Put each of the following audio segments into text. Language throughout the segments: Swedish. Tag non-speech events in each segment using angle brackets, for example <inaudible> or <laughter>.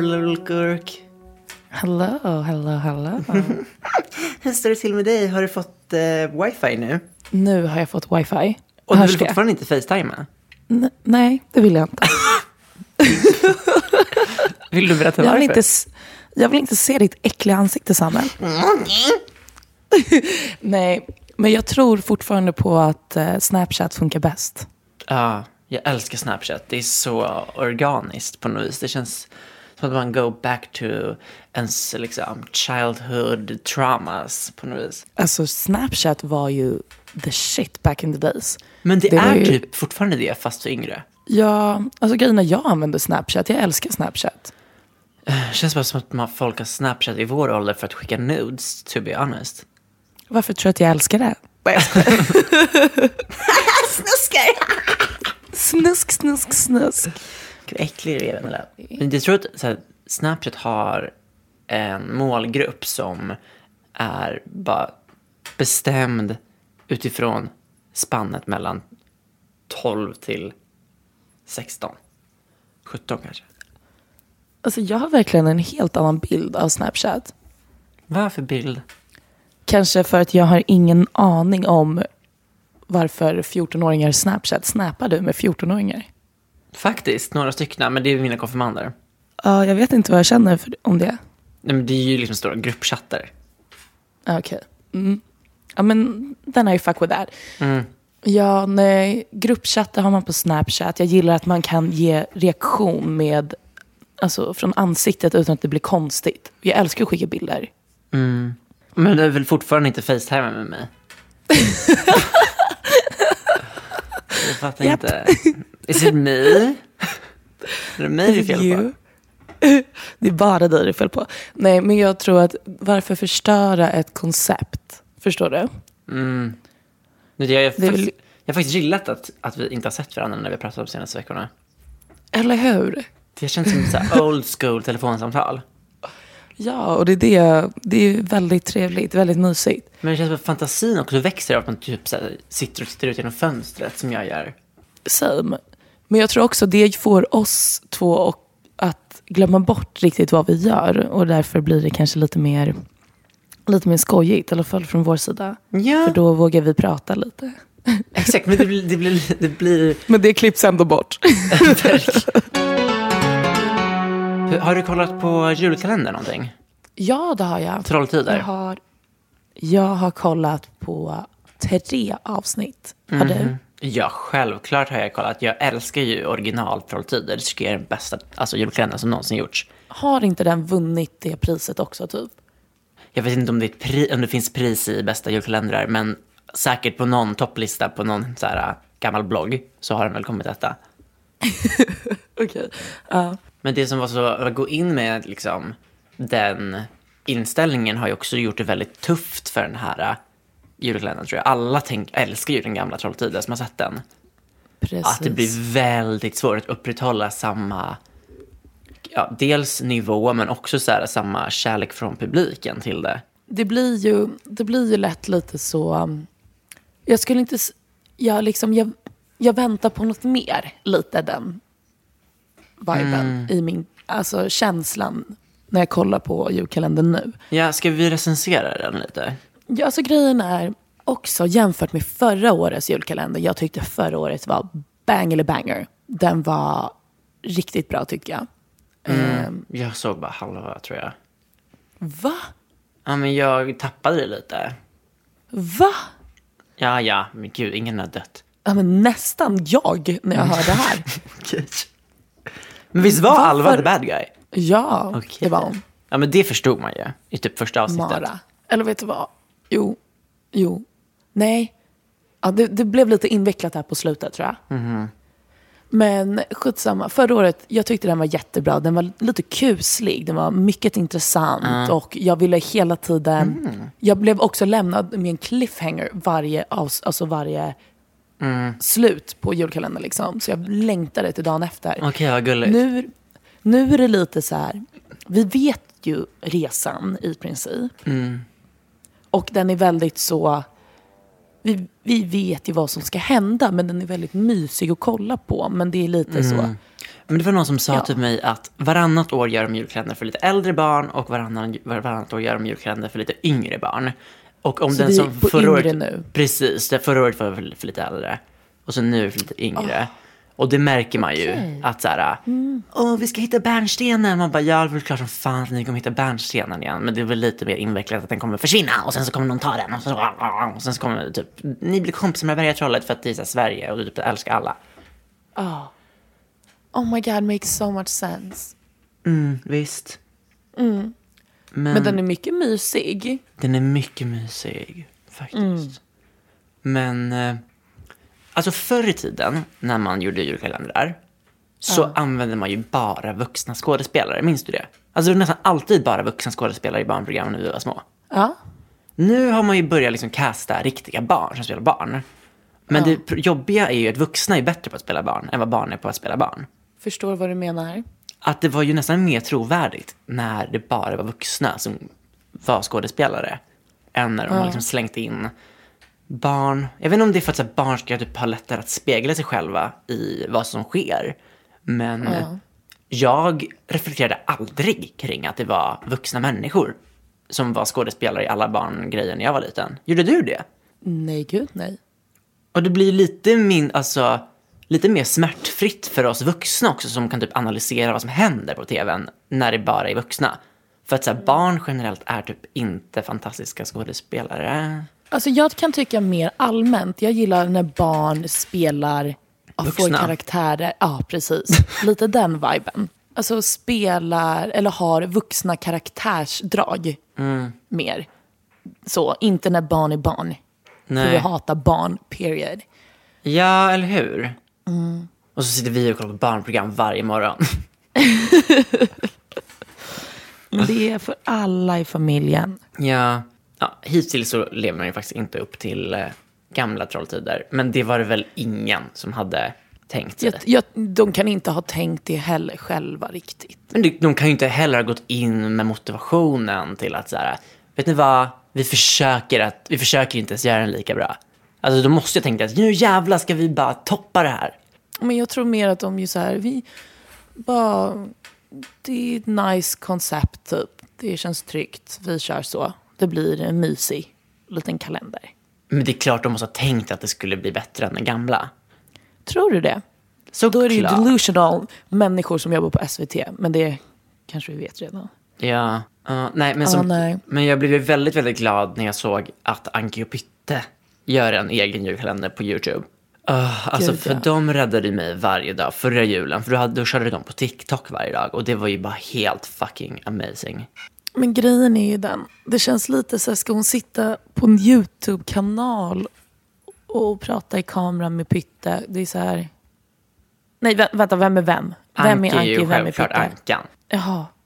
Vendor Hello, hello, hello. <laughs> Hur står det till med dig? Har du fått eh, wifi nu? nu har jag fått wifi. Och du vill fortfarande inte facetima? N- nej, det vill jag inte. <laughs> Vill du berätta Jag varför? vill inte, jag vill inte se ditt äckliga ansikte, Samuel. <laughs> nej, men jag tror fortfarande på att eh, Snapchat funkar bäst. Ja, jag älskar Snapchat. Det är så organiskt på något vis. Det känns som att man go back to ens liksom, childhood traumas på något vis. Alltså, Snapchat var ju the shit back in the days. Men det, Det är ju- typ fortfarande det, fast för yngre. Ja, alltså grejen är jag använder Snapchat. Jag älskar Snapchat. Det känns bara som att man, folk har Snapchat i vår ålder för att skicka nudes, to be honest. Varför tror du att jag älskar det? Snuskar! <laughs> Snusk, snusk, snusk. Äcklig du är, Vendela. Men jag tror att så här, Snapchat har en målgrupp som är bara bestämd utifrån spannet mellan 12 till 16. 17 kanske. Alltså jag har verkligen en helt annan bild av Snapchat. Vad är för bild? Kanske för att jag har ingen aning om varför 14-åringar Snapchat. Snappar du med 14-åringar? Faktiskt, några stycken, men det är mina konfirmander. Ja, jag vet inte vad jag känner för, om det. Nej, men det är ju liksom stora gruppchattar. Ja, Okej. Mm. Ja, men den är ju fuck with that. Mm. Ja, nej. Gruppchattar har man på Snapchat. Jag gillar att man kan ge reaktion med, alltså från ansiktet utan att det blir konstigt. Jag älskar att skicka bilder. Men du vill fortfarande inte facetima med mig? <laughs> Jag fattar Japp. inte. Is it me? <laughs> Är det mig det är fel på? <laughs> Det är bara dig det är fel på. Nej, men jag tror att varför förstöra ett koncept? Förstår du? Men Jag, jag, Det faktiskt, jag har faktiskt gillat att, att vi inte har sett varandra när vi pratat de senaste veckorna. Eller hur? Det känns som ett <laughs> old school telefonsamtal. Ja, och det är det. Det är väldigt trevligt, väldigt mysigt. Men det känns som att fantasin också växer av att man typ så här, sitter och tittar ut genom fönstret som jag gör. Same. Men jag tror också det får oss två att glömma bort riktigt vad vi gör. Och därför blir det kanske lite mer, lite mer skojigt, i alla fall från vår sida. Ja. För då vågar vi prata lite. <laughs> Exakt, men det blir, det blir, det blir Men det klipps ändå bort. Har du kollat på julkalendern någonting? ja, det har jag. Trolltider? Jag har, jag har kollat på tre avsnitt. Har du? Ja, självklart har jag kollat. Jag älskar ju original Trolltider. Det tycker jag är den bästa alltså, julkalendern som någonsin gjorts. Har inte den vunnit det priset också typ? Jag vet inte om det, pri- om det finns pris i bästa julkalendrar, men säkert på någon topplista på någon så här, äh, gammal blogg så har den väl kommit detta. <laughs> Okej. Ja. Men det som var så, att gå in med liksom, den inställningen har ju också gjort det väldigt tufft för den här äh, julkalendern tror jag. Alla tänk, älskar ju den gamla Trolltider som har sett den. Precis. att det blir väldigt svårt att upprätthålla samma, ja, dels nivå men också så här, samma kärlek från publiken till det. det blir ju, det blir ju lätt lite så... Jag skulle inte... Jag, liksom, jag, jag väntar på något mer, lite den viben i min... Alltså känslan när jag kollar på julkalendern nu. Ja, ska vi recensera den lite? Ja, alltså grejen är också jämfört med förra årets julkalender. Jag tyckte förra året var bang eller banger. Den var riktigt bra tycker jag. Ehm, Jag såg bara halva tror jag. va? Ja, men jag tappade det lite. Va? Ja, ja, men gud, ingen har dött. Ja, men nästan jag när jag hör det här. <laughs> Men visst var Varför? Alva the bad guy? Ja, Okej. det var hon. Ja, men det förstod man ju i typ första avsnittet. Mara. Eller vet du vad? Jo, jo, nej. Ja, det, det blev lite invecklat här på slutet tror jag. Mhm. Men skitsamma. Förra året, jag tyckte den var jättebra. Den var lite kuslig. Den var mycket intressant. Och jag ville hela tiden... Mm. Jag blev också lämnad med en cliffhanger varje, alltså varje Mm. slut på julkalendern. Liksom. Så jag längtade till dagen efter. Okej, vad gulligt. Nu, nu är det lite så här, vi vet ju resan i princip. Och den är väldigt så, vi, vi vet ju vad som ska hända, men den är väldigt mysig att kolla på. Men det är lite så, Men det var någon som sa Ja. till mig att varannat år gör de julkalender för lite äldre barn och varannan, varannat år gör de julkalender för lite yngre barn. Och om Så den vi är som på förra yngre året, nu? Precis, det förra året var för, för lite äldre. Och så nu är det för lite yngre. Och det märker man ju att så här, åh vi ska hitta bärnstenen. Man bara, ja det är klart som fan att ni kommer hitta bärnstenen igen. Men det är väl lite mer invecklat att den kommer försvinna och sen så kommer någon ta den. Och, så, och sen så kommer typ, ni blir kompisar med bergatrollet för att det är så här Sverige och du typ älskar alla. oh my god, makes so much sense. Visst. Mm. Men, den är mycket mysig. Den är mycket mysig, faktiskt. Mm. Men, eh, alltså förr i tiden, när man gjorde julkalendrar, så använde man ju bara vuxna skådespelare. Minns du det? Alltså det var nästan alltid bara vuxna skådespelare i barnprogram när vi var små. Ja. Nu har man ju börjat liksom casta riktiga barn som spelar barn. Men det pr- jobbiga är ju att vuxna är bättre på att spela barn än vad barn är på att spela barn. Förstår vad du menar. Att det var ju nästan mer trovärdigt när det bara var vuxna som var skådespelare. Än när de har liksom slängt in barn. Jag vet inte om det är för att så här, barn ska typ ha lättare att spegla sig själva i vad som sker. Men jag reflekterade aldrig kring att det var vuxna människor som var skådespelare i alla barngrejer när jag var liten. Gjorde du det? Nej, gud nej. Och det blir lite, min, alltså, lite mer smärtfritt för oss vuxna också som kan typ analysera vad som händer på tvn när det bara är vuxna. För att så här, barn generellt är typ inte fantastiska skådespelare. Alltså jag kan tycka mer allmänt. Jag gillar när barn spelar, ja, får karaktärer. Ja, precis. <laughs> Lite den viben. Alltså spelar, eller har vuxna karaktärsdrag Mm. mer. Så, inte när barn är barn. För vi Nej. hatar barn, period. Ja, eller hur? Mm. Och så sitter vi och kollar på barnprogram varje morgon. <laughs> Det är för alla i familjen. ja. Ja, hittills så lever man ju faktiskt inte upp till eh, gamla trolltider. Men det var det väl ingen som hade tänkt sig. Jag, jag, de kan inte ha tänkt det heller själva riktigt. Men de, de kan ju inte heller ha gått in med motivationen till att så här, vet ni vad, vi försöker, att, vi försöker inte ens göra den lika bra. Alltså då måste jag tänka att nu jävlar ska vi bara toppa det här. Men jag tror mer att de ju så här, vi bara, det är ett nice koncept typ. Det känns tryggt, vi kör så. Det blir en mysig liten kalender. Men det är klart de måste ha tänkt att det skulle bli bättre än den gamla. Tror du det? Så Då är det ju delusional människor som jobbar på SVT. Men det kanske vi vet redan. Ja, ja, nej, men, som, nej. men jag blev väldigt, väldigt glad när jag såg att Anki och Pytte gör en egen julkalender på YouTube. Uh, alltså Gud, för ja. de räddade mig varje dag förra julen. För då, hade, då körde de på TikTok varje dag. Och det var ju bara helt fucking amazing. Men grejen är ju den. Det känns lite så här, ska hon sitta på en YouTube-kanal och prata i kameran med Pytte? Det är så här... Nej, vä- vänta, vem är vem? Vem Anki är Anki, vem är Pytte? Ankan. Jaha. <laughs>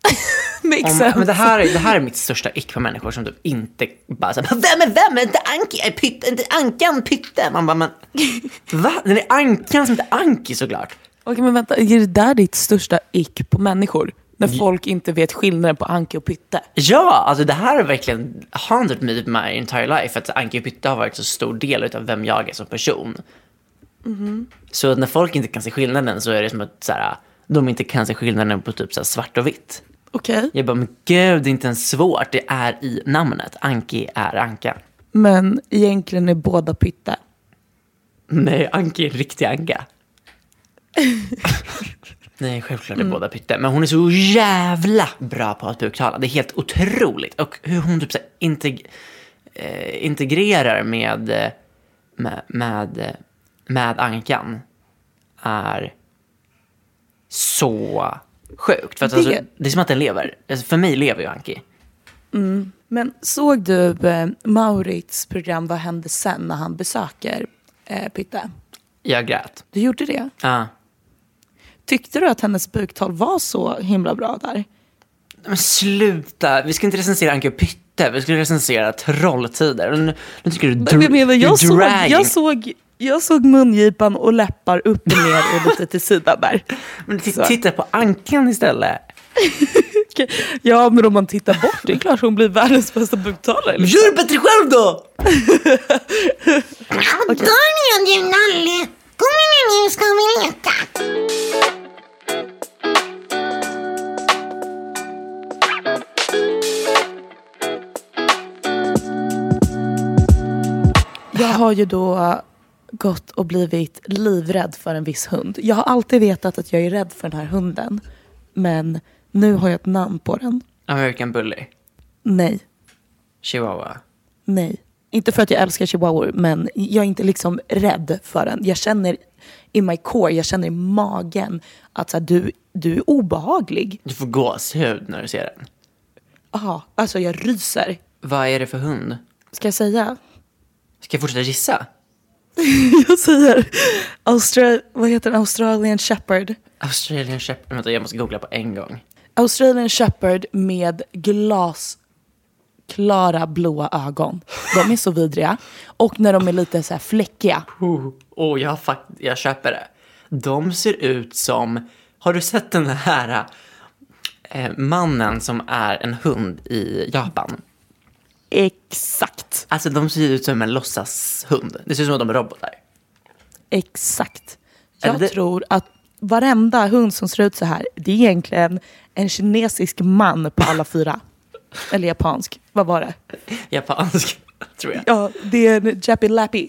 Om, men det här, är, det här är mitt största ick på människor som typ inte bara så här, vem är vem? Är inte Anki? Är Pytte? Inte Ankan Pytte? Man bara, men <laughs> va? Det är Ankan som inte är Anki såklart. Okej men vänta, är det där ditt största ick på människor? När folk inte vet skillnaden på Anki och Pytte? Ja, alltså det här har verkligen haunted me my entire life. Att Anki och Pytte har varit så stor del av vem jag är som person. Så när folk inte kan se skillnaden så är det som att så här, de inte kan se skillnaden på typ så här, svart och vitt. Okej. Jag bara, men gud, det är inte ens svårt. Det är i namnet. Anki är Anka. Men egentligen är båda Pytte. Nej, Anki är en riktig Anka. <laughs> Nej, självklart är båda Pytte. Men hon är så jävla bra på att buktala. Det är helt otroligt. Och hur hon typ så integ- eh, integrerar med, eh, med, med, eh, med Ankan är så sjukt. För att Det-. Alltså, det är som att den lever. Alltså, för mig lever ju Anki. Men såg du eh, Maurits program Vad hände sen när han besöker eh, Pytte? Jag grät. Du gjorde det? Ja. Tyckte du att hennes buktal var så himla bra där? Men sluta, vi ska inte recensera Anka Pytte, vi ska recensera Trolltider. Nu, nu tycker du dr- Men, men, men, jag, såg, jag, såg, jag såg mungipan och läppar upp och ner och lite till sidan där. Men t- titta på Ankan istället. <laughs> Ja, men om man tittar bort, det är klart hon blir världens bästa buktalare. liksom. Gör det bättre själv då! Daniel, du nalle! Kom igen nu ska vi leka! Jag har ju då gått och blivit livrädd för en viss hund. Jag har alltid vetat att jag är rädd för den här hunden. Men nu har jag ett namn på den. American Bully. Nej, Chihuahua. nej. Inte för att jag älskar chihuahuor, men jag är inte liksom rädd för den. Jag känner i my core, jag känner i magen att så här, du, du är obehaglig. Du får gåshud när du ser den. Aha, alltså jag ryser. Vad är det för hund? Ska jag säga? Ska jag fortsätta gissa? <laughs> Jag säger Austra- vad heter den? Australian Shepherd. Australian Shepherd. Vänta, jag måste googla på en gång. Australian Shepherd med glasklara blåa ögon. De är så vidriga. Och när de är lite så här fläckiga. Åh, oh, jag, har fakt- jag köper det. De ser ut som... Har du sett den här eh, mannen som är en hund i Japan? Exakt. Alltså de ser ut som en låtsashund. Det ser ut som att de är robotar. Exakt. Jag det- tror att varenda hund som ser ut så här, det är egentligen en kinesisk man på alla fyra. Eller japansk. Vad var det? Japansk, <laughs> tror jag. Ja, det är en Jappy Lappy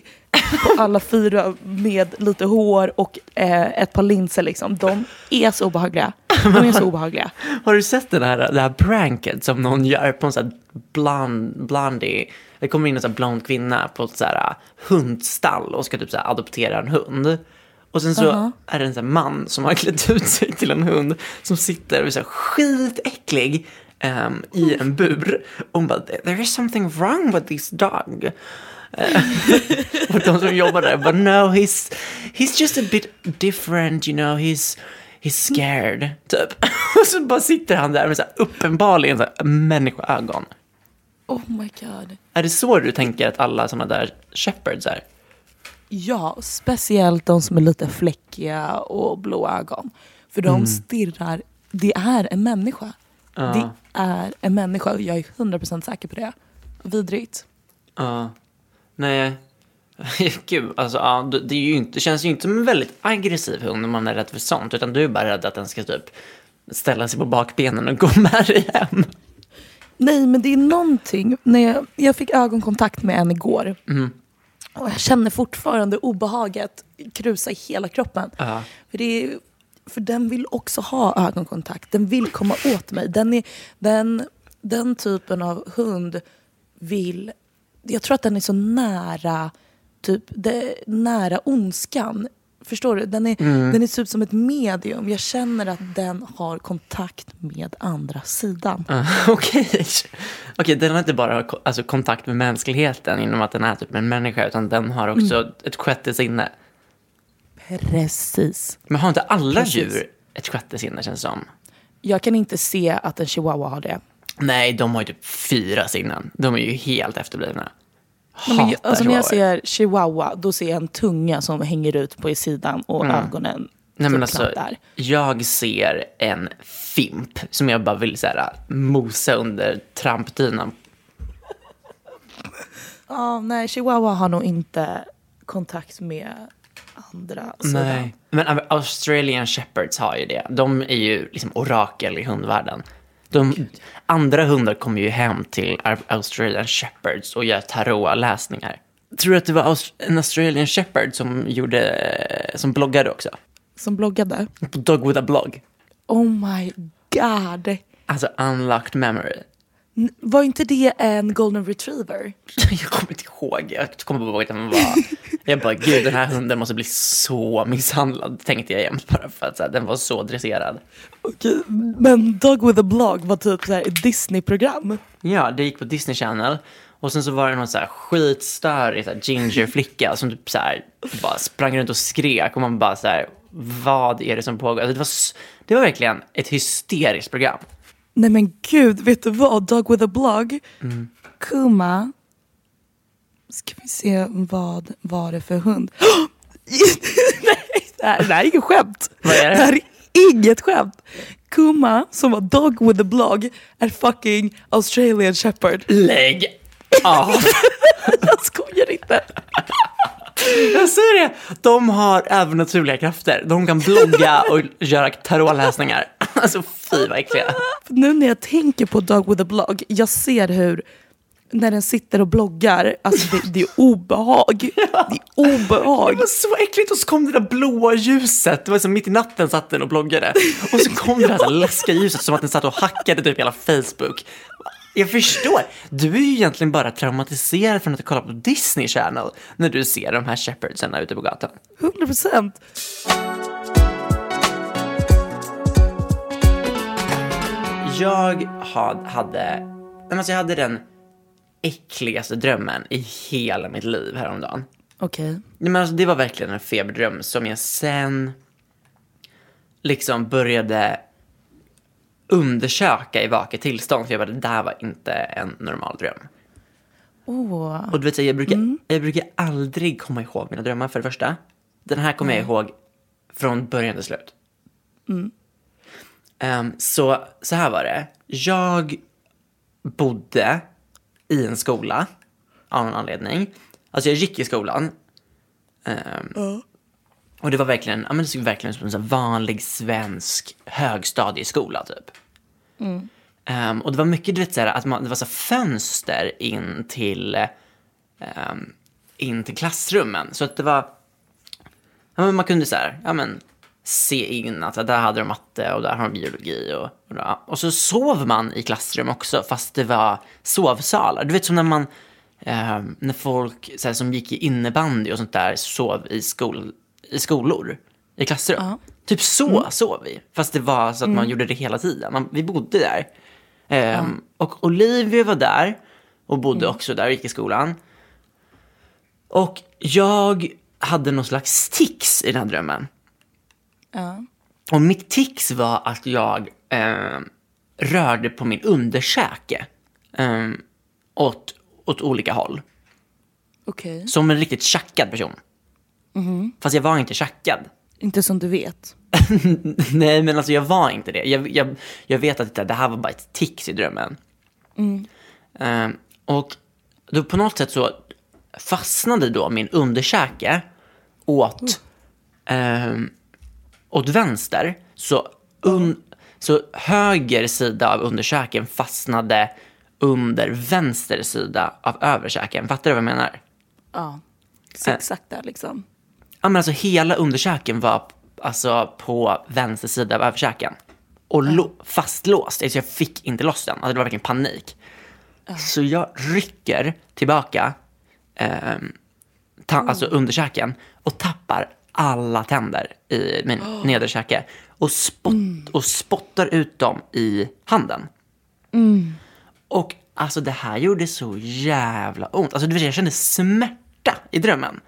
på <laughs> alla fyra med lite hår och eh, ett par linser. Liksom. De är så obehagliga. De är så <laughs> obehagliga. Har du sett den här, det här pranket som någon gör på en sån här blond, blondie? Det kommer in en sån blond kvinna på ett så här hundstall och ska typ så adoptera en hund. Och sen så är det en sån man som har klätt ut sig till en hund som sitter och är så skitäcklig ehm, i en bur. Och hon bara, there is something wrong with this dog. <laughs> Och de som jobbar där bara, no, he's, he's just a bit different, you know, he's, he's scared, typ. <laughs> Och så bara sitter han där med så här uppenbarligen så här människoögon. Oh my god. Är det så du tänker att alla sådana där shepherds är? Ja, speciellt de som är lite fläckiga och blå ögon. För de Mm. stirrar, det är en människa. Det är en människa och jag är 100% säker på det. Vidrigt. Ja. Nej. <laughs> Gud, alltså ja, det, är ju inte, känns ju inte som en väldigt aggressiv hund om man är rädd för sånt. Utan du är bara rädd att den ska typ ställa sig på bakbenen och gå med dig hem. Nej, men det är någonting. När jag, jag fick ögonkontakt med en igår. Mm. Och jag känner fortfarande obehaget krusa i hela kroppen. Ja. För, det är, för den vill också ha ögonkontakt. Den vill komma åt mig. Den, är, den, den typen av hund vill... Jag tror att den är så nära, typ, det, nära ondskan. Förstår du? Den är, den är typ som ett medium. Jag känner att den har kontakt med andra sidan. Ah, <laughs> Okej. Okej, den har inte bara alltså, kontakt med mänskligheten genom att den är typ en människa, utan den har också ett sjätte sinne. Precis. Men har inte alla Precis. djur ett sjätte sinne, känns det som? Jag kan inte se att en chihuahua har det. Nej, de har ju typ fyra sinnen. De är ju helt efterblivna. Nej, men, alltså, när jag ser chihuahua, då ser jag en tunga som hänger ut på sidan och ögonen Mm. Nej, men typ alltså, där. jag ser en fimp som jag bara vill så här, mosa under trampdynan. Ja, nej, chihuahua har nog inte kontakt med andra sidan. Men Australian Shepherds har ju det. De är ju liksom orakel i hundvärlden. De, andra hundar kommer ju hem till Australian Shepherds och gör tarotläsningar. Tror du att det var en Australian Shepherd som, gjorde, som bloggade också? Som bloggade. Dog with a blog. Oh my god. Alltså unlocked memory. Var inte det en golden retriever? <laughs> Jag kommer inte ihåg. Jag kommer bara ihåg att den var... Jag bara, gud den här hunden måste bli så misshandlad, tänkte jag jämt bara för att här, den var så dresserad. Okej, men Dog with a blog var typ så här ett Disney-program. Ja, det gick på Disney Channel. Och sen så var det någon så här skitstörig så här ginger-flicka som typ så här bara sprang runt och skrek och man bara så här, vad är det som pågår? Alltså det, var, det var verkligen ett hysteriskt program. Nej men gud, vet du vad? Dog with a blog. Mm. Kuma. Ska vi se, vad var det för hund? <gasps> Nej, det här, det här är inget skämt. Vad är det? här är inget skämt. Kuma, som var dog with a blog, är fucking Australian shepherd. Lägg av! <laughs> Jag skojar inte. Jag säger det! De har övernaturliga krafter. De kan blogga och göra tarotläsningar. Alltså fy vad äckliga. Nu när jag tänker på Dog with a blog, jag ser hur när den sitter och bloggar, alltså det, det är obehag. <laughs> Det är Det obehag. var så äckligt och så kom det där blåa ljuset. Det var som mitt i natten satt den och bloggade. Och så kom det där så här läskiga ljuset som att den satt och hackade typ hela Facebook. Jag förstår. Du är ju egentligen bara traumatiserad från att kolla på Disney Channel när du ser de här shepherdsarna ute på gatan. 100 procent. Jag had- hade, alltså jag hade den äckligaste drömmen i hela mitt liv häromdagen. Okej. Men alltså, det var verkligen en feberdröm som jag sen liksom började undersöka i vaket tillstånd. För jag bara, det där var inte en normal dröm. Åh. Och du vet, så jag, brukar, jag brukar aldrig komma ihåg mina drömmar för det första. Den här kommer jag ihåg från början till slut. Ehm, så, så här var det. Jag bodde i en skola av någon anledning. Alltså jag gick i skolan. Ehm, Och det var verkligen, ja, men det såg verkligen som en vanlig svensk högstadieskola typ. Ehm, och det var mycket, du vet, så här, att man, det var så fönster in till, ehm, in till klassrummen. Så att det var, ja, men man kunde så här, ja men se in att där hade de matte och där har de biologi och, och, och så sov man i klassrum också fast det var sovsalar. Du vet som när man, ehm, när folk så här, som gick i innebandy och sånt där sov i, skol, i skolor, i klassrum. Typ så sov vi, fast det var så att man gjorde det hela tiden. Man, vi bodde där. Ehm, Och Olivia var där och bodde också där och gick i skolan. Och jag hade någon slags tics i den här drömmen. Ja. Och mitt tics var att jag eh, rörde på min underkäke eh, åt, åt olika håll. Okej. Som en riktigt tjackad person. Fast jag var inte tjackad. Inte som du vet. <laughs> Nej, men alltså jag var inte det. Jag, jag, jag vet att det, det här var bara ett tics i drömmen. Eh, och då på något sätt så fastnade då min underkäke åt, eh, åt vänster. Så, un, så höger sida av underkäken fastnade under vänster sida av överkäken. Fattar du vad jag menar? Ja. Exakt där liksom. Ja, men alltså hela underkäken var alltså på vänster sida av överkäken. Och lo- fastlåst, alltså jag fick inte loss den. Alltså det var verkligen panik. Så jag rycker tillbaka ehm, ta- alltså underkäken och tappar alla tänder i min <gasps> nederkäke. Och, spott- och spottar ut dem i handen. Och alltså det här gjorde så jävla ont. Alltså du vet, jag kände smärta i drömmen.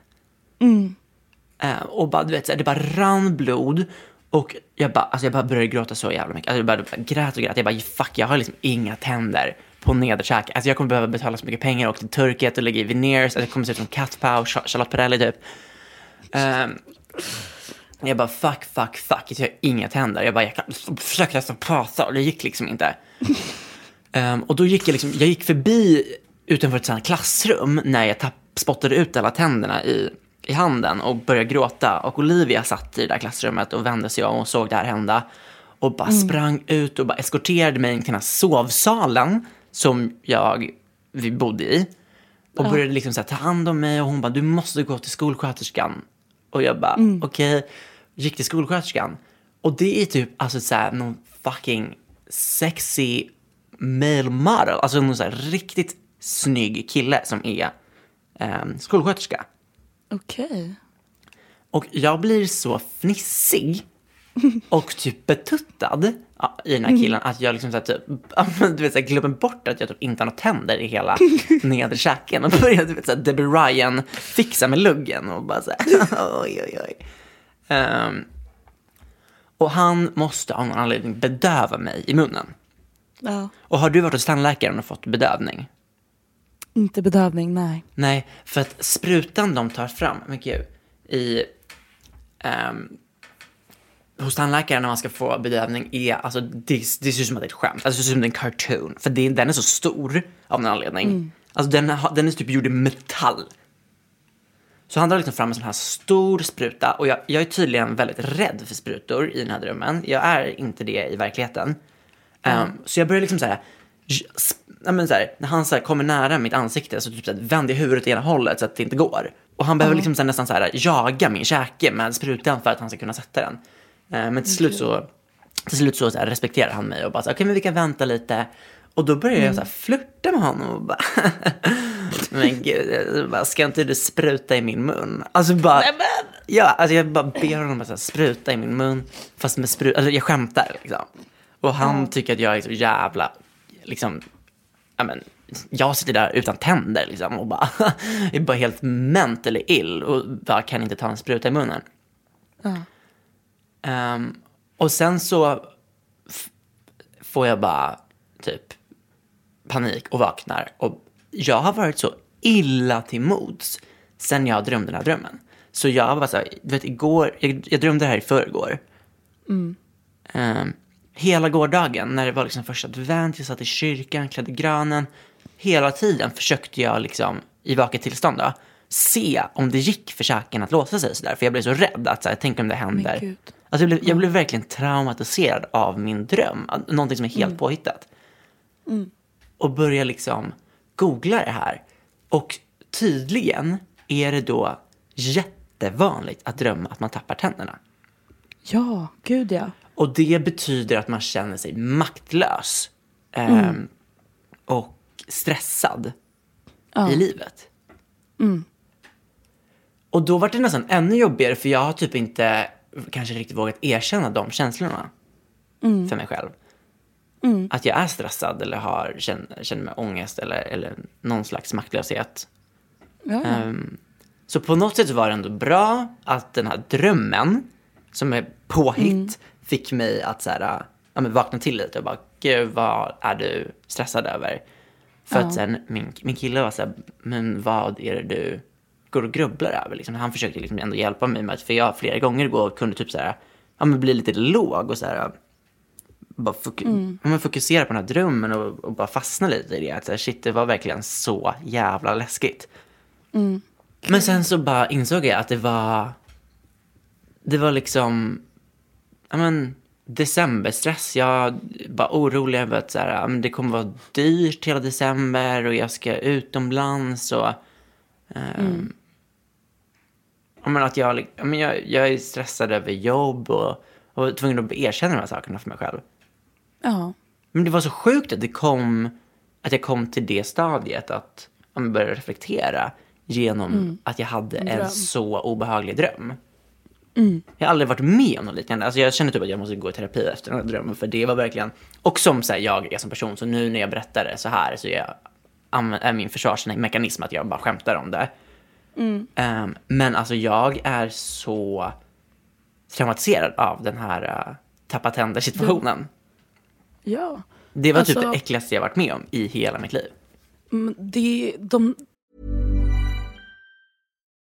Eh, och bara, du vet, så här, det bara rann blod Och jag bara, alltså jag bara började gråta så jävla mycket. Alltså jag bara grät och grät. Jag bara, fuck, jag har liksom inga tänder på nederkäken. Alltså jag kommer behöva betala så mycket pengar och åka till Turkiet och lägga i veneers. Alltså jag kommer se ut som Cat Charlotte Perrelli typ. Um, jag bara, fuck, fuck, fuck. Jag har inga tänder. Jag bara, jag kan, försökte nästan prata och det gick liksom inte. Um, och då gick jag liksom, jag gick förbi utanför ett sånt klassrum när jag tapp, spottade ut alla tänderna i, i handen och började gråta. Och Olivia satt i det där klassrummet och vände sig om och såg det här hända. Och bara sprang ut och bara eskorterade mig till den här sovsalen som jag, vi bodde i. Och började liksom så här, ta hand om mig och hon bara, du måste gå till skolsköterskan. Och jag bara, okej. Gick till skolsköterskan. Och det är typ alltså så här, någon fucking sexy male model. Alltså någon så här riktigt snygg kille som är um, skolsköterska. Okej. Och jag blir så fnissig och typ betuttad ja, i den här killen att jag liksom så här, typ, du vet, så här, glömmer bort att jag typ inte har några tänder i hela <laughs> nedre käken och börjar du vet, så här, Debbie Ryan fixa med luggen och bara så här, <laughs> oj oj oj. Ehm, och han måste av någon anledning bedöva mig i munnen. Ja. Och har du varit hos tandläkaren och fått bedövning? Inte bedövning, nej. Nej, för att sprutan de tar fram, men gud, i... ehm, hos tandläkaren när man ska få bedövning är, alltså det, det ser ut som att det är ett skämt. Alltså det ser ut som en cartoon. För det, den är så stor av någon anledning. Alltså den, den är typ gjord i metall. Så han drar liksom fram en sån här stor spruta och jag, jag är tydligen väldigt rädd för sprutor i den här drömmen. Jag är inte det i verkligheten. Ehm, så jag börjar liksom så här, ja, men så här, när han så här kommer nära mitt ansikte så typ så här, vänder jag huvudet i ena hållet så att det inte går. Och han behöver liksom så här, nästan så här, jaga min käke med sprutan för att han ska kunna sätta den. Ehm, men till slut så, till slut så, så respekterar han mig och bara okej men vi kan vänta lite. Och då börjar jag så här flirta med honom och bara, <laughs> men gud, jag bara, ska inte du spruta i min mun? Alltså bara, ja, alltså jag bara ber honom att så här, spruta i min mun, fast med sprut, alltså jag skämtar liksom. Och han tycker att jag är så jävla, liksom, ja men, jag sitter där utan tänder liksom och bara, <laughs> är bara helt mentally ill och bara kan inte ta en spruta i munnen. Ehm, och sen så får jag bara typ panik och vaknar. Och jag har varit så illa till mods sen jag drömde den här drömmen. Så jag var så här, du vet igår, jag, jag drömde det här i förrgår. Ehm, hela gårdagen när det var liksom första advent, jag satt i kyrkan, klädde granen. Hela tiden försökte jag liksom i vaket tillstånd då, se om det gick för käken att låsa sig sådär. För jag blev så rädd att så här, tänk om det händer. Alltså, jag, blev, jag blev verkligen traumatiserad av min dröm. Någonting som är helt påhittat. Och börjar liksom googla det här. Och tydligen är det då jättevanligt att drömma att man tappar tänderna. Ja, gud ja. Och det betyder att man känner sig maktlös ehm, och stressad i livet. Och då var det nästan ännu jobbigare för jag har typ inte kanske riktigt vågat erkänna de känslorna för mig själv. Att jag är stressad eller har, känner, känner mig ångest eller, eller någon slags maktlöshet. ja. Ehm, så på något sätt var det ändå bra att den här drömmen, som är påhitt, fick mig att så här, ja, men vakna till lite och bara, gud vad är du stressad över? För att sen min, min kille var så här, men vad är det du går och grubblar över? Liksom, han försökte liksom ändå hjälpa mig med att, för jag flera gånger igår kunde typ så här, ja men bli lite låg och så här, bara fok- ja, men fokusera på den här drömmen och, och bara fastna lite i det. Att så här, shit, det var verkligen så jävla läskigt. Men sen så bara insåg jag att det var, det var liksom, ja men, decemberstress. Jag var orolig över att så här, men det kommer vara dyrt hela december och jag ska utomlands och, ehm, ja, men att jag, ja, men jag, jag är stressad över jobb och, och var tvungen att erkänna de här sakerna för mig själv. ja. Men det var så sjukt att det kom, att jag kom till det stadiet att ja, men börja reflektera genom att jag hade en, dröm. så obehaglig dröm. Jag har aldrig varit med om något liknande. Alltså jag känner typ att jag måste gå i terapi efter den här drömmen för det var verkligen, och som så här, jag är som person, så nu när jag berättar det så här så är, jag, är min försvarsmekanism att jag bara skämtar om det. Ehm, men alltså jag är så traumatiserad av den här uh, tappa tänder-situationen. Ja. Det var typ Alltså- det äckligaste jag varit med om i hela mitt liv. Men Det, de,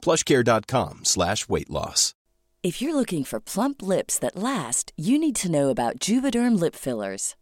plushcare.com slash weight loss. If you're looking for plump lips that last, you need to know about Juvederm lip fillers.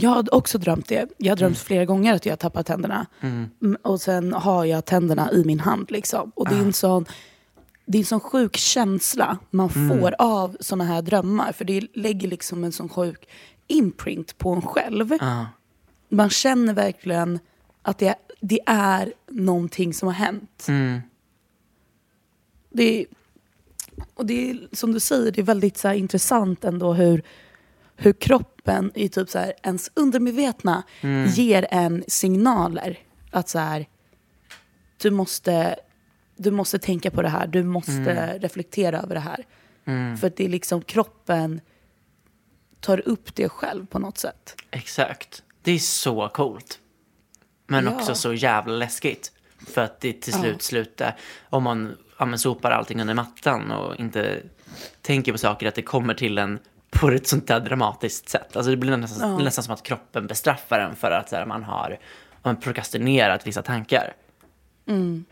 Jag har också drömt det. Jag har drömt flera gånger att jag har tappat tänderna. Mm, Och sen har jag tänderna i min hand. Liksom. Och det är en sån... Det är en sån sjuk känsla man får av såna här drömmar. För det lägger liksom en sån sjuk imprint på en själv. Man känner verkligen att det, det är någonting som har hänt. Det är, och det är som du säger, det är väldigt så här, intressant ändå hur, hur kroppen i typ så här, ens undermedvetna ger en signaler. Att så här, du måste, du måste tänka på det här, du måste reflektera över det här. För att det är liksom kroppen tar upp det själv på något sätt. Exakt. Det är så coolt. Men Ja. också så jävla läskigt. För att det till slut slutar, om man, ja, sopar allting under mattan och inte tänker på saker, att det kommer till en på ett sånt där dramatiskt sätt. Alltså det blir nästan, blir nästan som att kroppen bestraffar en för att här, man har man prokrastinerat vissa tankar.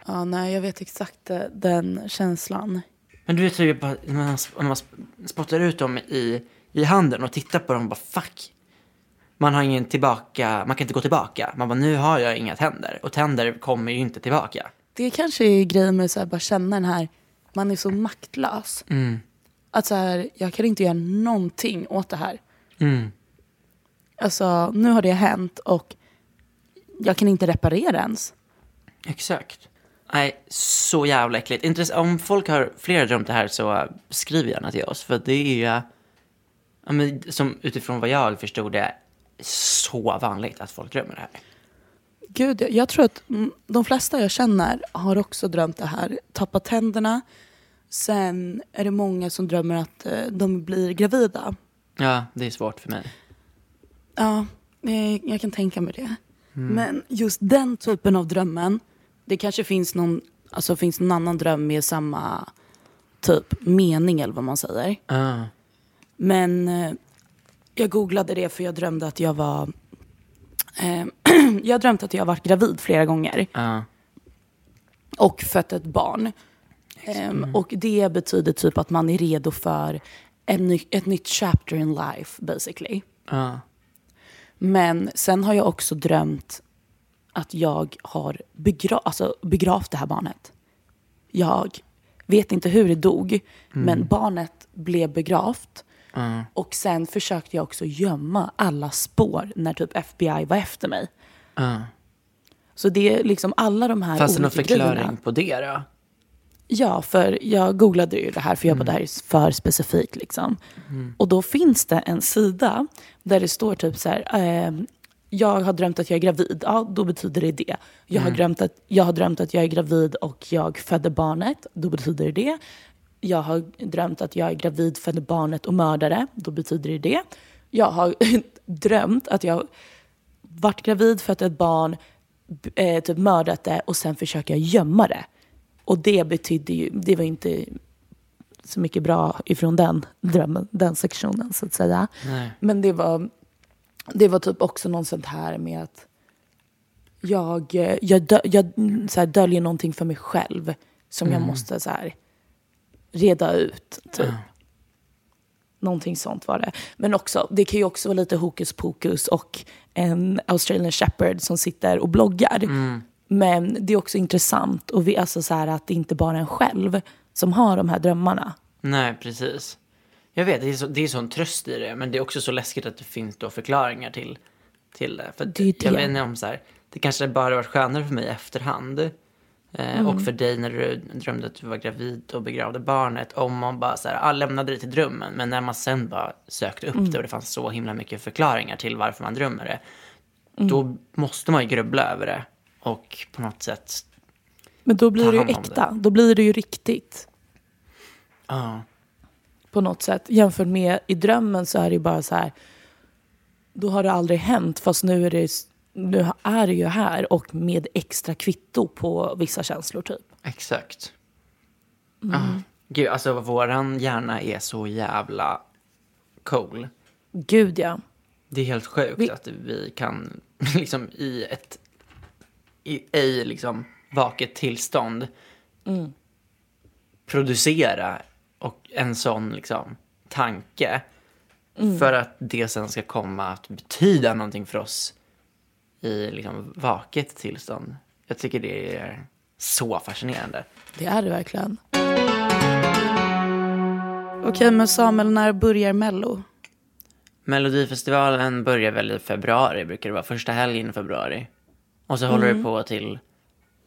Ja, nej, jag vet exakt eh, den känslan. Men du vet hur bara, när man, när man spottar ut dem i, i handen och tittar på dem och bara fuck. Man har ingen tillbaka, man kan inte gå tillbaka. Man bara nu har jag inga tänder och tänder kommer ju inte tillbaka. Det kanske är grejen med att bara känna den här, man är så maktlös. Att så här, jag kan inte göra någonting åt det här. Alltså, nu har det hänt och jag kan inte reparera ens. Exakt. Nej, så jävla äckligt. Intress- om folk har flera drömt det här så skriv gärna till oss. För det är ju, ja, men, som utifrån vad jag förstod det, så vanligt att folk drömmer det här. Gud, jag, tror att mm, de flesta jag känner har också drömt det här. Tappat tänderna. Sen är det många som drömmer att eh, de blir gravida. Ja, det är svårt för mig. Ja, eh, jag kan tänka mig det. Men just den typen av drömmen, det kanske finns någon, alltså finns någon annan dröm med samma typ mening eller vad man säger. Ah. Men eh, jag googlade det för jag drömde att jag var eh, <clears throat> jag drömde att jag varit gravid flera gånger Ja. och fött ett barn. Ehm, och det betyder typ att man är redo för en ny, ett nytt chapter in life basically. Ja. Men sen har jag också drömt att jag har begra- alltså begravt det här barnet. Jag vet inte hur det dog, men barnet blev begravt. Mm. Och sen försökte jag också gömma alla spår när typ FBI var efter mig. Ja. Så det är liksom alla de här Fanns det någon förklaring grejerna. på det då? Ja, för jag googlade ju det här för jag bara, det här är för specifikt liksom. Och då finns det en sida där det står typ så här, ehm, jag har drömt att jag är gravid, ja då betyder det det. Jag, har drömt att, jag har drömt att jag är gravid och jag födde barnet, då betyder det det. Jag har drömt att jag är gravid, födde barnet och mördare, då betyder det det. Jag har <laughs> drömt att jag varit gravid, fött ett barn, eh, typ mördat det och sen försöker jag gömma det. Och det betydde ju, det var inte så mycket bra ifrån den drömmen, den sektionen så att säga. Nej. Men det var, det var typ också något sånt här med att jag, jag, dö, jag mm, så här, döljer någonting för mig själv som jag måste så här, reda ut. Typ. Någonting sånt var det. Men också, det kan ju också vara lite hokus pokus och en Australian Shepherd som sitter och bloggar. Men det är också intressant och vi, alltså så här, att det inte bara är en själv som har de här drömmarna. Nej, precis. Jag vet, det är, så, det är sån tröst i det, men det är också så läskigt att det finns då förklaringar till, till det. För Det är jag det. vet inte om så här, det kanske bara varit skönare för mig i efterhand. Eh, Mm. Och för dig när du drömde att du var gravid och begravde barnet. Om man bara så här, ah, lämnade det till drömmen. Men när man sen bara sökte upp Mm. det och det fanns så himla mycket förklaringar till varför man drömmer det. Mm. Då måste man ju grubbla över det. Och på något sätt, Men då blir det ju äkta. Då blir det ju riktigt. ja. på något sätt. Jämfört med i drömmen så är det ju bara så här. Då har det aldrig hänt fast nu är det, nu är det ju här och med extra kvitto på vissa känslor typ. Exakt. Mm. Ah, gud, alltså våran hjärna är så jävla cool. Gud ja. Det är helt sjukt Vi- att vi kan <laughs> liksom i ett i ej liksom vaket tillstånd Mm. producera och en sån liksom tanke Mm. för att det sen ska komma att betyda någonting för oss i liksom vaket tillstånd. Jag tycker det är så fascinerande. Det är det verkligen. Okej men Samuel, när börjar Mello? Melodifestivalen börjar väl i februari, brukar det vara första helgen i februari. Och så håller det på till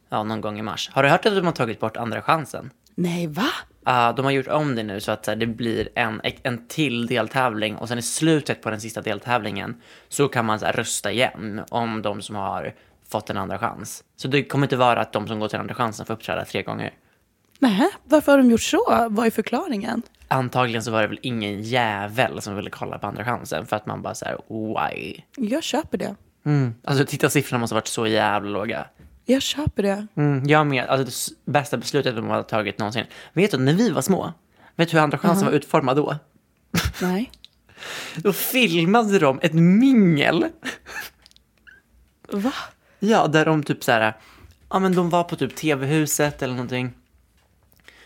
ja, någon gång i mars. Har du hört att de har tagit bort andra chansen? Nej va? Ja, de har gjort om det nu så att så här, det blir en, en till deltävling och sen i slutet på den sista deltävlingen så kan man så här, rösta igen om de som har fått en andra chans. Så det kommer inte vara att de som går till andra chansen får uppträda tre gånger. Nej, varför har de gjort så? Vad är förklaringen? Antagligen så var det väl ingen jävel som ville kolla på andra chansen för att man bara så här, why? Jag köper det. Alltså titta siffrorna måste ha varit så jävla låga. Jag köper det. Mm, jag med. Alltså det bästa beslutet de har tagit någonsin. Vet du, när vi var små, vet du hur andra chansen var utformad då? Nej. <laughs> Då filmade de ett mingel. Va? Ja, där de typ så här, ja men de var på typ tv-huset eller någonting.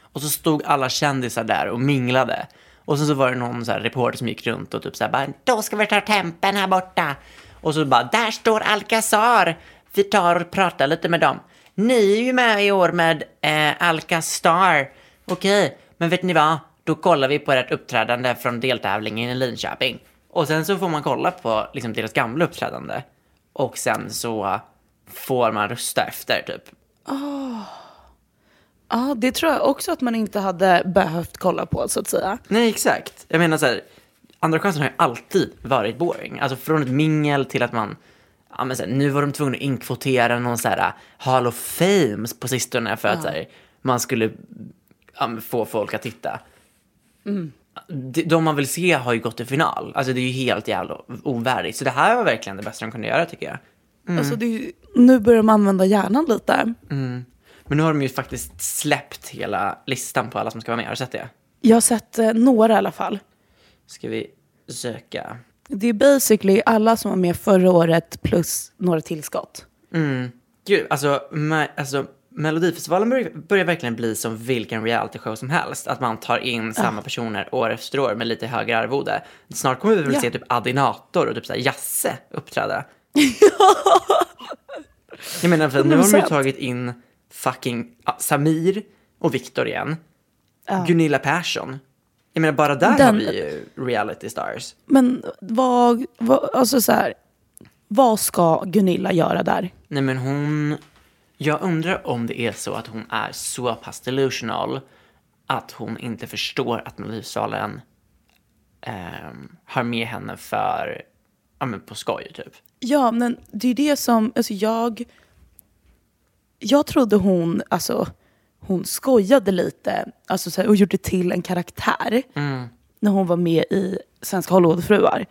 Och så stod alla kändisar där och minglade. Och sen så var det någon så här reporter som gick runt och typ så här bara, då ska vi ta tempen här borta. Och så bara, där står Alcazar. Vi tar och pratar lite med dem. Ni är ju med i år med eh, Alcazar. Okej, men vet ni vad? Då kollar vi på ert uppträdande från deltävlingen i Linköping. Och sen så får man kolla på liksom, deras gamla uppträdande. Och sen så får man rösta efter typ. Ja, det tror jag också att man inte hade behövt kolla på så att säga. Nej, exakt. Jag menar så här, andra chansen har ju alltid varit boring. Alltså från ett mingel till att man, ja men så här, nu var de tvungna att inkvotera någon så här Hall of Fame på sistone för att så här, man skulle ja, få folk att titta. De, de man vill se har ju gått till final. Alltså det är ju helt jävla ovärdigt. Så det här var verkligen det bästa de kunde göra tycker jag. Alltså det är, ju- nu börjar de använda hjärnan lite. Men nu har de ju faktiskt släppt hela listan på alla som ska vara med. Har du sett det? Jag har sett eh, några i alla fall. Ska vi söka? Det är basically alla som var med förra året plus några tillskott. Gud, alltså, me- alltså Melodifestivalen börjar, börjar verkligen bli som vilken realityshow som helst. Att man tar in samma personer år efter år med lite högre arvode. Snart kommer vi väl Ja. se typ Adinator och typ såhär Jasse uppträda. <laughs> Jag menar, för nu har de ju 100%. tagit in fucking Samir och Viktor igen. Gunilla Persson. Jag menar bara där har Den- vi ju reality stars. Men vad, vad, alltså så här, vad ska Gunilla göra där? Nej men hon, jag undrar om det är så att hon är så pass delusional att hon inte förstår att Melodifestivalen ehm, har med henne för, ja men på skoj typ. Ja, men det är det som, alltså jag, jag trodde hon, alltså hon skojade lite alltså så här, och gjorde till en karaktär när hon var med i Svenska Hollywoodfruar.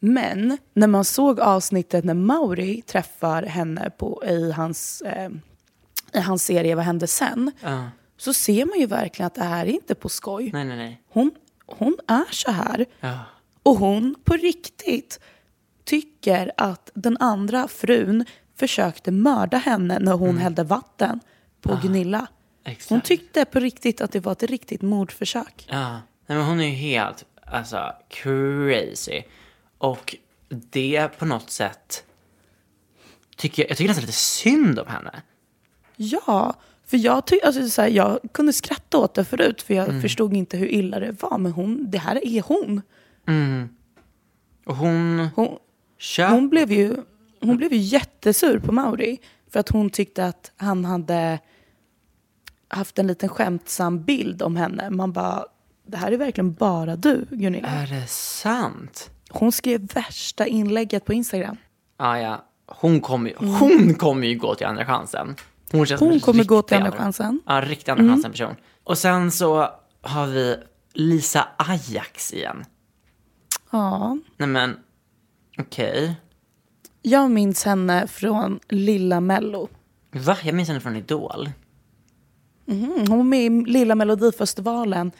Men när man såg avsnittet när Mauri träffar henne på, i, hans, eh, i hans serie Vad hände sen? Ja. Så ser man ju verkligen att det här är inte på skoj. Nej nej nej. Hon, hon är så här. Ja. Och hon på riktigt tycker att den andra frun försökte mörda henne när hon hällde vatten på Gunilla. Exakt. Hon tyckte på riktigt att det var ett riktigt mordförsök. Ja, nej, men hon är ju helt alltså, crazy. Och det på något sätt tycker jag, jag tycker nästan lite synd om henne. Ja, för jag, ty- alltså, så här, jag kunde skratta åt det förut för jag förstod inte hur illa det var. Men hon, det här är hon. Och hon Hon, kör... hon, blev ju, hon blev ju jättesur på Mauri för att hon tyckte att han hade haft en liten skämtsam bild om henne. Man bara, det här är verkligen bara du, Gunilla. Är det sant? Hon skrev värsta inlägget på Instagram. Ah, ja, hon kommer ju, hon kommer ju gå till andra chansen. Hon, känns Hon kommer gå till andra chansen. Ja, riktig andra chansen person. Och sen så har vi Lisa Ajax igen. Ja. Nej men, okej. Jag minns henne från Lilla Mello. Va? Jag minns henne från Idol. Mm, hon var med i Lilla Melodifestivalen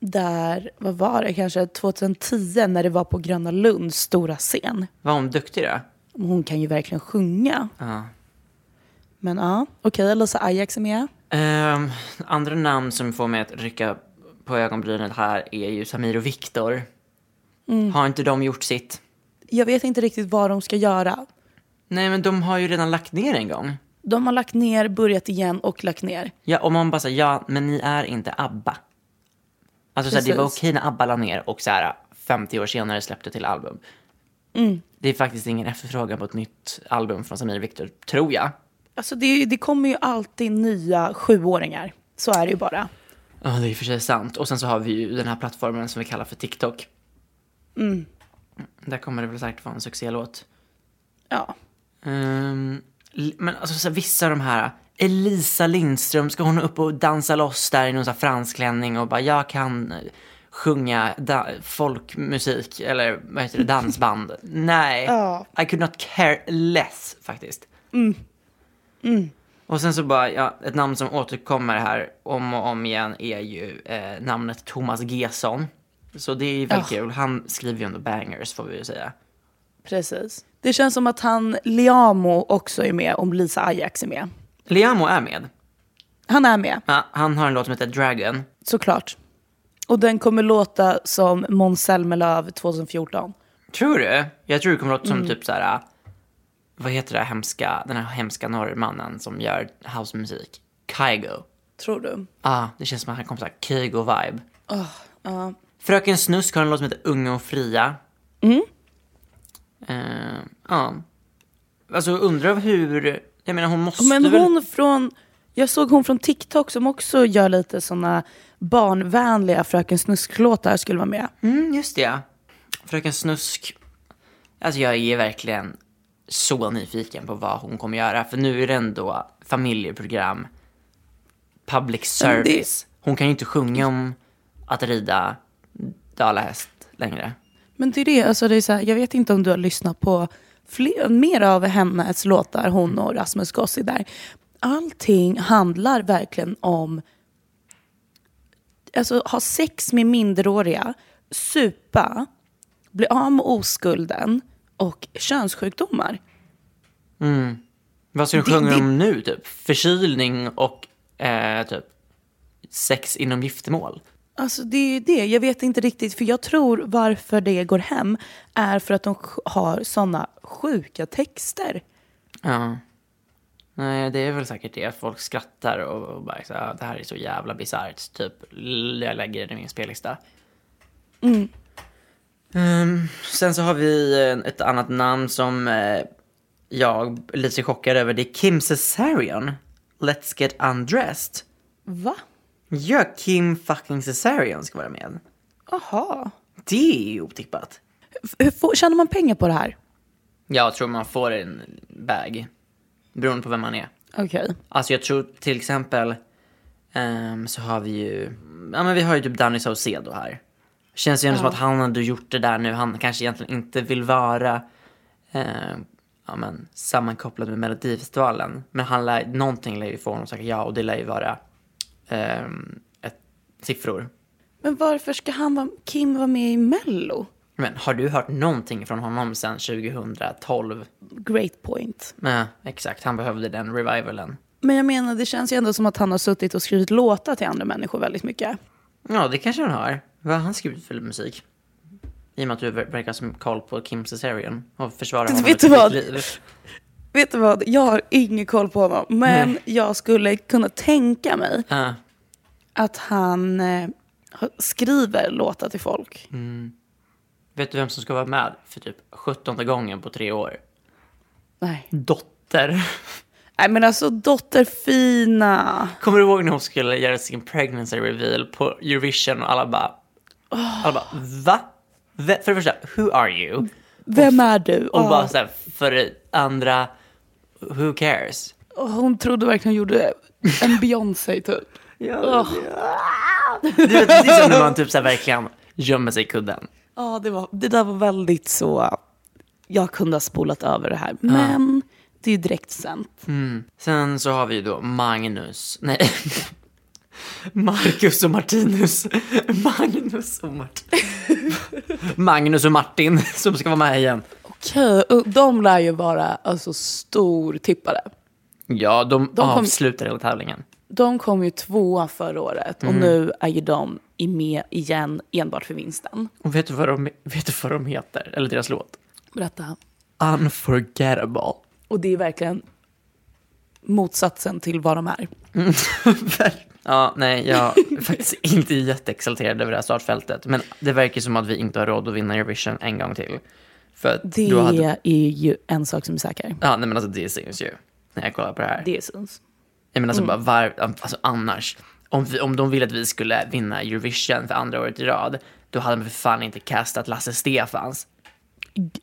där, vad var det, kanske 2010 när det var på Gröna Lunds stora scen. Var hon duktig då? Hon kan ju verkligen sjunga. Ja. Men ja, okej, Lisa Ajax är med. Ehm, andra namn som får mig att rycka på ögonbrynet här är ju Samir och Viktor. Mm. Har inte de gjort sitt? Jag vet inte riktigt vad de ska göra. Nej, men de har ju redan lagt ner en gång. De har lagt ner, börjat igen och lagt ner. Ja, om man bara säger ja, men ni är inte ABBA. Alltså så här, det var okej när ABBA la ner och så här 50 år senare släppte till album. Mm. Det är faktiskt ingen efterfrågan på ett nytt album från Samir och Viktor, tror jag. Alltså det, det kommer ju alltid nya sjuåringar. Så är det ju bara. Ja, det är i och för sig sant. Och sen så har vi ju den här plattformen som vi kallar för TikTok. Mm. Där kommer det väl säkert vara en succélåt. Ja. L- men alltså så här, vissa av de här, Elisa Lindström, ska hon upp och dansa loss där i någon sån här fransklänning och bara jag kan eh, sjunga folkmusik eller vad heter det, dansband. <laughs> Nej, Ja. I could not care less faktiskt. Och sen så bara, ja, ett namn som återkommer här om och om igen är ju eh, namnet Thomas Gesson. Så det är ju väldigt Ja. kul. Han skriver ju ändå bangers får vi ju säga. Precis. Det känns som att han, Liamo, också är med om Lisa Ajax är med. Liamo är med. Han är med, Ja, han har en låt som heter Dragon. såklart. Och den kommer låta som Måns Zelmerlöw 2014. Tror du? Jag tror det kommer låta som typ så här. Vad heter det hemska, den här hemska norrmannen som gör housemusik? Kygo. Tror du? ah, det känns som att han kommer så här Kygo-vibe. Fröken Snusk har en låt som heter Unga och fria. Mm. Ja. Alltså undrar hur, jag menar hon måste Men väl... hon från, jag såg hon från TikTok som också gör lite såna barnvänliga Fröken Snusk-låtar skulle vara med. Mm, just det. Fröken Snusk. Alltså jag är verkligen så nyfiken på vad hon kommer göra. För nu är det ändå familjeprogram, public service. Hon kan ju inte sjunga om att rida dalahäst längre. Men det är det, alltså det är så här, jag vet inte om du har lyssnat på fler, mer av hennes låtar, hon och Rasmus Gossi där. Allting handlar verkligen om alltså, ha sex med minderåriga, supa, bli av med oskulden och könssjukdomar. Vad ska du sjunga det- om nu typ? Förkylning och eh, typ sex inom giftermål? Alltså det är ju det, jag vet inte riktigt. För jag tror varför det går hem är för att de har såna sjuka texter. Ja. Nej, det är väl säkert det. Folk skrattar och, och bara så, ah, det här är så jävla bisarrt. Typ, jag lägger det i min spellista. Ehm, sen så har vi eh, ett annat namn som eh, jag är lite chockad över. Det är Kim Cesarion. Let's get undressed. Va? Ja, Kim fucking Cesarion ska vara med. Aha. Det är ju otippat. Hur får, tjänar man pengar på det här? Jag tror man får en bag. Beroende på vem man är. Okej. Alltså jag tror till exempel ehm, så har vi ju, ja men vi har ju typ Danny Saucedo här. Känns ju ändå som att han hade gjort det där nu. Han kanske egentligen inte vill vara ehm, ja, men, sammankopplad med Melodifestivalen. Men han lär, någonting lär ju få honom att säga ja och det lär ju vara ehm, ett, siffror. Men varför ska han vara, Kim vara med i Mello? Men har du hört någonting från honom sedan 2012? Great point. Nej, exakt. Han behövde den revivalen. Men jag menar, det känns ju ändå som att han har suttit och skrivit låtar till andra människor väldigt mycket. Ja, det kanske han har. Vad har han skrivit för musik? I och med att du ver- verkar som koll på Kim Cesarion och försvarar <laughs> honom Vet du vad? liv. Vet du vad, jag har ingen koll på honom. Men Nej. jag skulle kunna tänka mig Ja. att han eh, skriver låtar till folk. vet du vem som ska vara med för typ 17 gången på tre år? Nej. Dotter. Nej men alltså dotterfina. Kommer du ihåg när hon skulle göra sin pregnancy reveal på Eurovision och alla bara... Alla bara, va? För det första, who are you? Vem är du? Och Ja. bara så här, för det andra, who cares? Och hon trodde verkligen hon gjorde en Beyoncé typ. <laughs> Ja, <laughs> Du vet, det är som när man typ så här verkligen gömmer sig i kudden. ja det, var, det där var väldigt så... Jag kunde ha spolat över det här. Men det är ju direkt sänt. Sen så har vi ju då Magnus, nej, <laughs> Marcus och Martinus. Magnus och Martin. Magnus och Martin som ska vara med igen. Okej, och de lär ju vara alltså stortippare. Ja, de, De kom- avslutar hela tävlingen. De kom ju tvåa förra året och nu är ju de i med igen enbart för vinsten. Och vet du, vad de, vet du vad de heter? Eller deras låt? Berätta. Unforgettable. Och det är verkligen motsatsen till vad de är. <laughs> ja, nej, jag är faktiskt <laughs> inte jätteexalterad över det här startfältet. Men det verkar som att vi inte har råd att vinna Eurovision en gång till. För att Det hade, är ju en sak som är säker. Ja, nej men alltså det syns ju när jag kollar på det här. Det syns. Jag menar alltså bara var, alltså annars. Om, vi, om de ville att vi skulle vinna Eurovision för andra året i rad, då hade de för fan inte castat Lasse Stefans.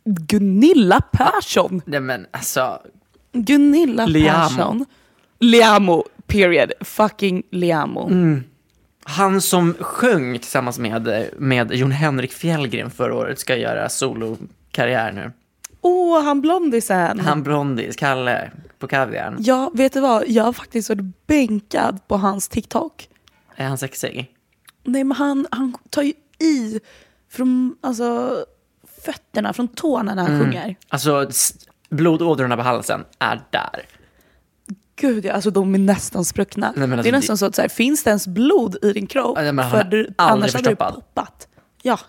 Gunilla Persson. Nej men alltså, Gunilla Liamo. Persson. Liamo, period. Fucking Liamo. han som sjöng tillsammans med, med Jon Henrik Fjällgren förra året ska göra solokarriär nu. Åh, han blondisen. Han Blondis, Kalle, på Kaviarn. Ja, vet du vad? Jag har faktiskt varit bänkad på hans TikTok. Är han sexig? Nej, men han, han tar ju i från alltså, fötterna, från tårna när han sjunger. Alltså, blodådrorna på halsen är där. Gud, ja, alltså de är nästan spruckna. Nej, alltså, det är nästan så att så här, finns det ens blod i din kropp? Ja, men För du, annars hade förstoppad. poppat. Ja,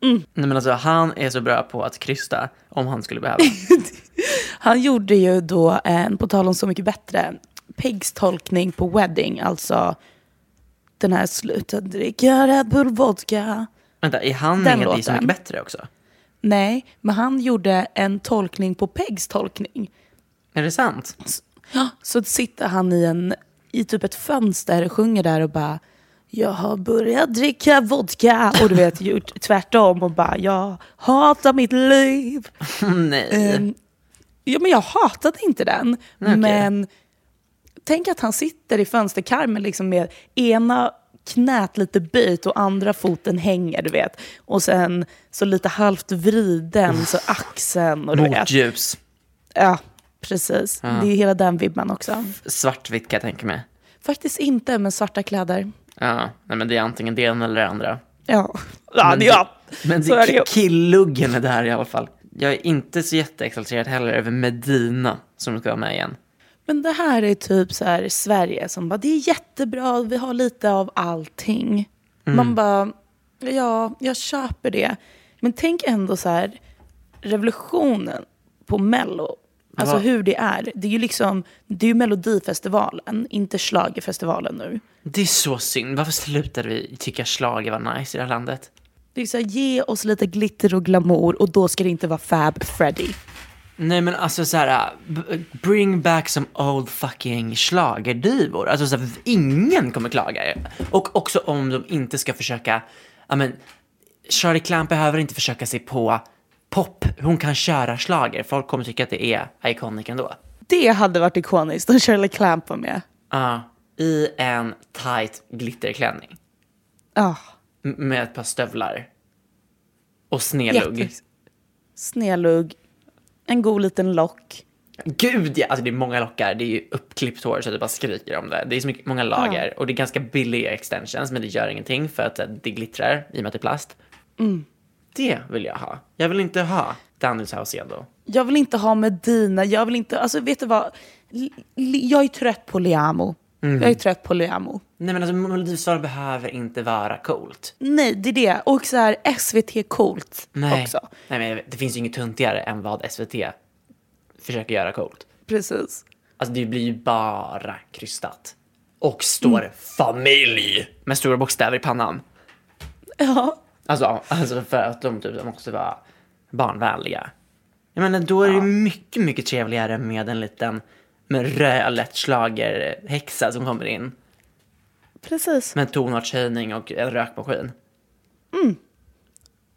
Nej men alltså, han är så bra på att krysta om han skulle behöva. <laughs> han gjorde ju då en, på tal om Så mycket bättre, Pegs tolkning på Wedding, alltså den här sluta dricka Red Bull vodka. Vänta, är han Den med i Så mycket bättre också? Nej, men han gjorde en tolkning på Pegs tolkning. Är det sant? Ja, så sitter han i, en, i typ ett fönster och sjunger där och bara jag har börjat dricka vodka och du vet gjort tvärtom och bara jag hatar mitt liv. <laughs> Nej. Ehm, ja men jag hatade inte den. okej. Men tänk att han sitter i fönsterkarmen liksom med ena knät lite böjt och andra foten hänger du vet. Och sen så lite halvt vriden så axeln och du vet. Motljus. Ja, precis. Det är hela den vibban också. Svartvitt kan jag tänka mig. Faktiskt inte, men svarta kläder. Ja, nej men det är antingen det ena eller det andra. Ja, ja Men det, ja. Men så är det det, killuggen är där i alla fall. Jag är inte så jätteexalterad heller över Medina som ska vara med igen. Men det här är typ så här Sverige som bara, det är jättebra, vi har lite av allting. Man bara, ja, jag köper det. Men tänk ändå så här, revolutionen på Mello Alltså hur det är. Det är ju liksom, det är ju Melodifestivalen, inte Schlagerfestivalen nu. Det är så synd. Varför slutade vi tycka schlager var nice i det här landet? Det är så här, ge oss lite glitter och glamour och då ska det inte vara Fab Freddy. Nej men alltså så här, bring back some old fucking schlagerdivor. Alltså så här, ingen kommer klaga. Och också om de inte ska försöka, ja men, Charlie Clamp behöver inte försöka sig på pop. Hon kan köra schlager. Folk kommer tycka att det är iconic ändå. Det hade varit ikoniskt om Shirley Clamp var med. Ja, i en tight glitterklänning. Ja, M- Med ett par stövlar. Och snedlugg. jätte... Snedlugg, en god liten lock. Gud ja, alltså det är många lockar, det är ju uppklippt hår så att det bara skriker om det. Det är så mycket, många lager och det är ganska billiga extensions men det gör ingenting för att det glittrar i och med att det är plast. Det vill jag ha. Jag vill inte ha Danny Saucedo. Jag vill inte ha Medina, jag vill inte, alltså vet du vad? Jag är trött på Liamo. Jag är trött på Liamo. Nej men alltså Melodifestivalen behöver inte vara coolt. Nej, det är det. Och så här SVT coolt Nej. också. Nej men det finns ju inget tuntigare än vad SVT försöker göra coolt. Precis. Alltså det blir ju bara krystat. Och står familj med stora bokstäver i pannan. Ja. Alltså, alltså för att de typ måste vara barnvänliga. Jag menar, då är det mycket, mycket trevligare med en liten med rödlätt häxa som kommer in Precis. med tonartshöjning och en rökmaskin.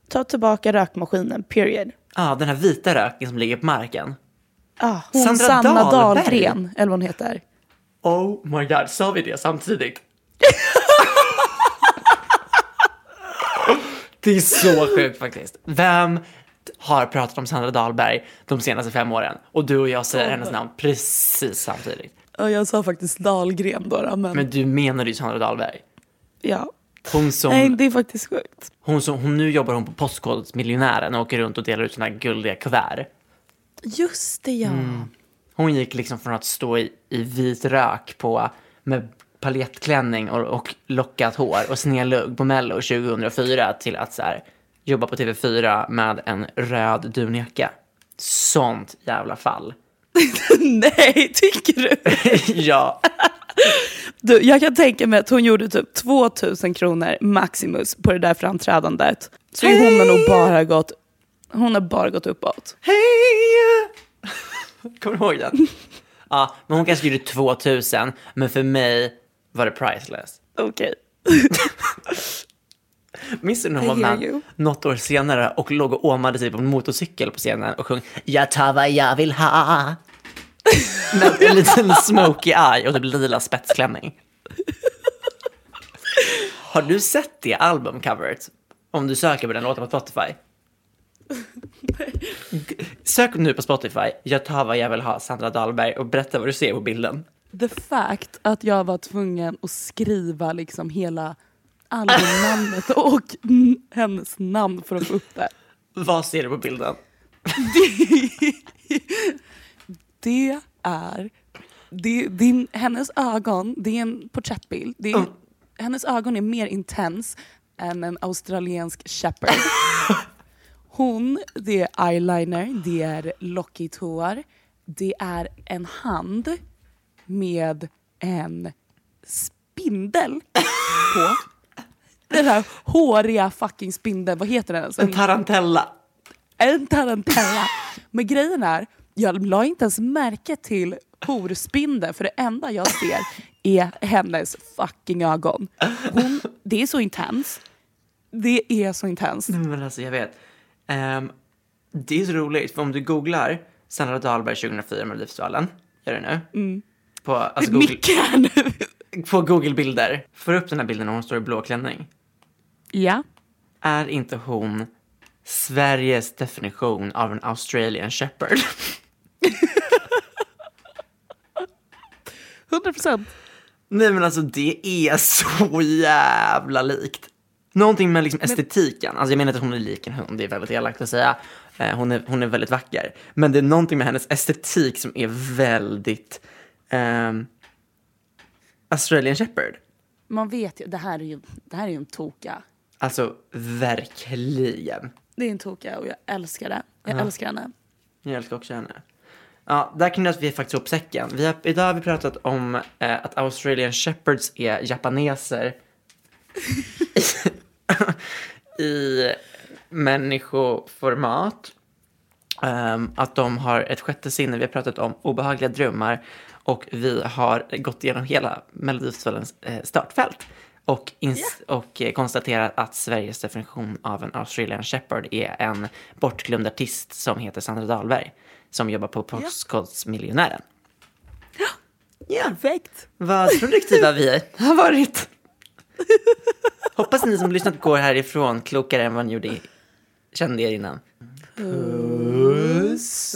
Ta tillbaka rökmaskinen, period. Ja, den här vita röken som ligger på marken. Ah, hon Sandra Dahlberg. Dahlgren, eller vad hon heter. Oh my god, sa vi det samtidigt? <laughs> det är så sjukt faktiskt. Vem har pratat om Sandra Dahlberg de senaste fem åren? Och du och jag säger hennes namn precis samtidigt. Ja, jag sa faktiskt Dahlgren då, då men, Men du menar ju Sandra Dahlberg. ja. Hon som, Nej, det är faktiskt sjukt. hon som, hon, nu jobbar hon på Postkodmiljonären och åker runt och delar ut såna här guldiga kuvert. Just det, ja. Hon gick liksom från att stå i, i vit rök på, med paljettklänning och, och lockat hår och snedlugg på Mello 2004 till att så här, jobba på TV4 med en röd dunjacka. Sånt jävla fall. <laughs> Nej, tycker du? <laughs> ja. <laughs> du? Jag kan tänka mig att hon gjorde typ 2000 kronor maximus på det där framträdandet. Så hon har nog bara gått, hon har bara gått uppåt. Hej! Kommer du ihåg den? Ja, men hon kanske gjorde 2000, men för mig var det priceless. Okej. <laughs> Minns du när hon var med något år senare och låg och åmade sig på en motorcykel på scenen och sjöng Jag tar vad jag vill ha. <laughs> Med en liten smoky eye och typ lila spetsklänning. Har du sett det albumcoveret? Om du söker på den låten på Spotify. <laughs> Sök nu på Spotify, jag tar vad jag vill ha, Sandra Dahlberg och berätta vad du ser på bilden. The fact att jag var tvungen att skriva liksom hela albumnamnet <laughs> och hennes namn för att få upp det. Vad ser du på bilden? Det <laughs> är, det, din, hennes ögon, det är en porträttbild. Det är, Mm. Hennes ögon är mer intens än en australiensk shepherd. <laughs> Hon, det är eyeliner, det är lockigt hår, det är en hand med en spindel på. Den här håriga fucking spindeln, vad heter den? ens? En tarantella. En tarantella. Men grejen är, jag la inte ens märke till horspindeln för det enda jag ser är hennes fucking ögon. Hon, det är så intens. Det är så intens. Men alltså jag vet. Ehm, det är så roligt, för om du googlar Sandra Dahlberg 2004 Melodifestivalen, gör det nu. På, alltså, Google, <laughs> på Google-bilder, får upp den här bilden när hon står i blå klänning. Ja. Är inte hon Sveriges definition av en Australian shepherd? <laughs> 100 procent. Nej men alltså det är så jävla likt. Någonting med liksom estetiken, alltså jag menar inte att hon är lik en hund, det är väldigt elakt att säga. Eh, Hon är, hon är väldigt vacker. Men det är någonting med hennes estetik som är väldigt ehm, Australian shepherd. Man vet ju, det här är ju, det här är ju en toka. Alltså verkligen. Det är en toka och jag älskar det. Jag älskar henne. Jag älskar också henne. Ja, där knöt vi faktiskt ihop säcken. Vi har, idag har vi pratat om eh, att Australian Shepherds är japaneser <laughs> i människoformat. Ehm, att de har ett sjätte sinne. Vi har pratat om obehagliga drömmar och vi har gått igenom hela Melodifestivalens eh, startfält och, ins- och eh, konstaterat att Sveriges definition av en Australian Shepherd är en bortglömd artist som heter Sandra Dahlberg som jobbar på Postkodmiljonären. Ja. Perfekt. Vad produktiva vi <laughs> har varit. Hoppas ni som lyssnat går härifrån klokare än vad ni gjorde, kände er innan. Puss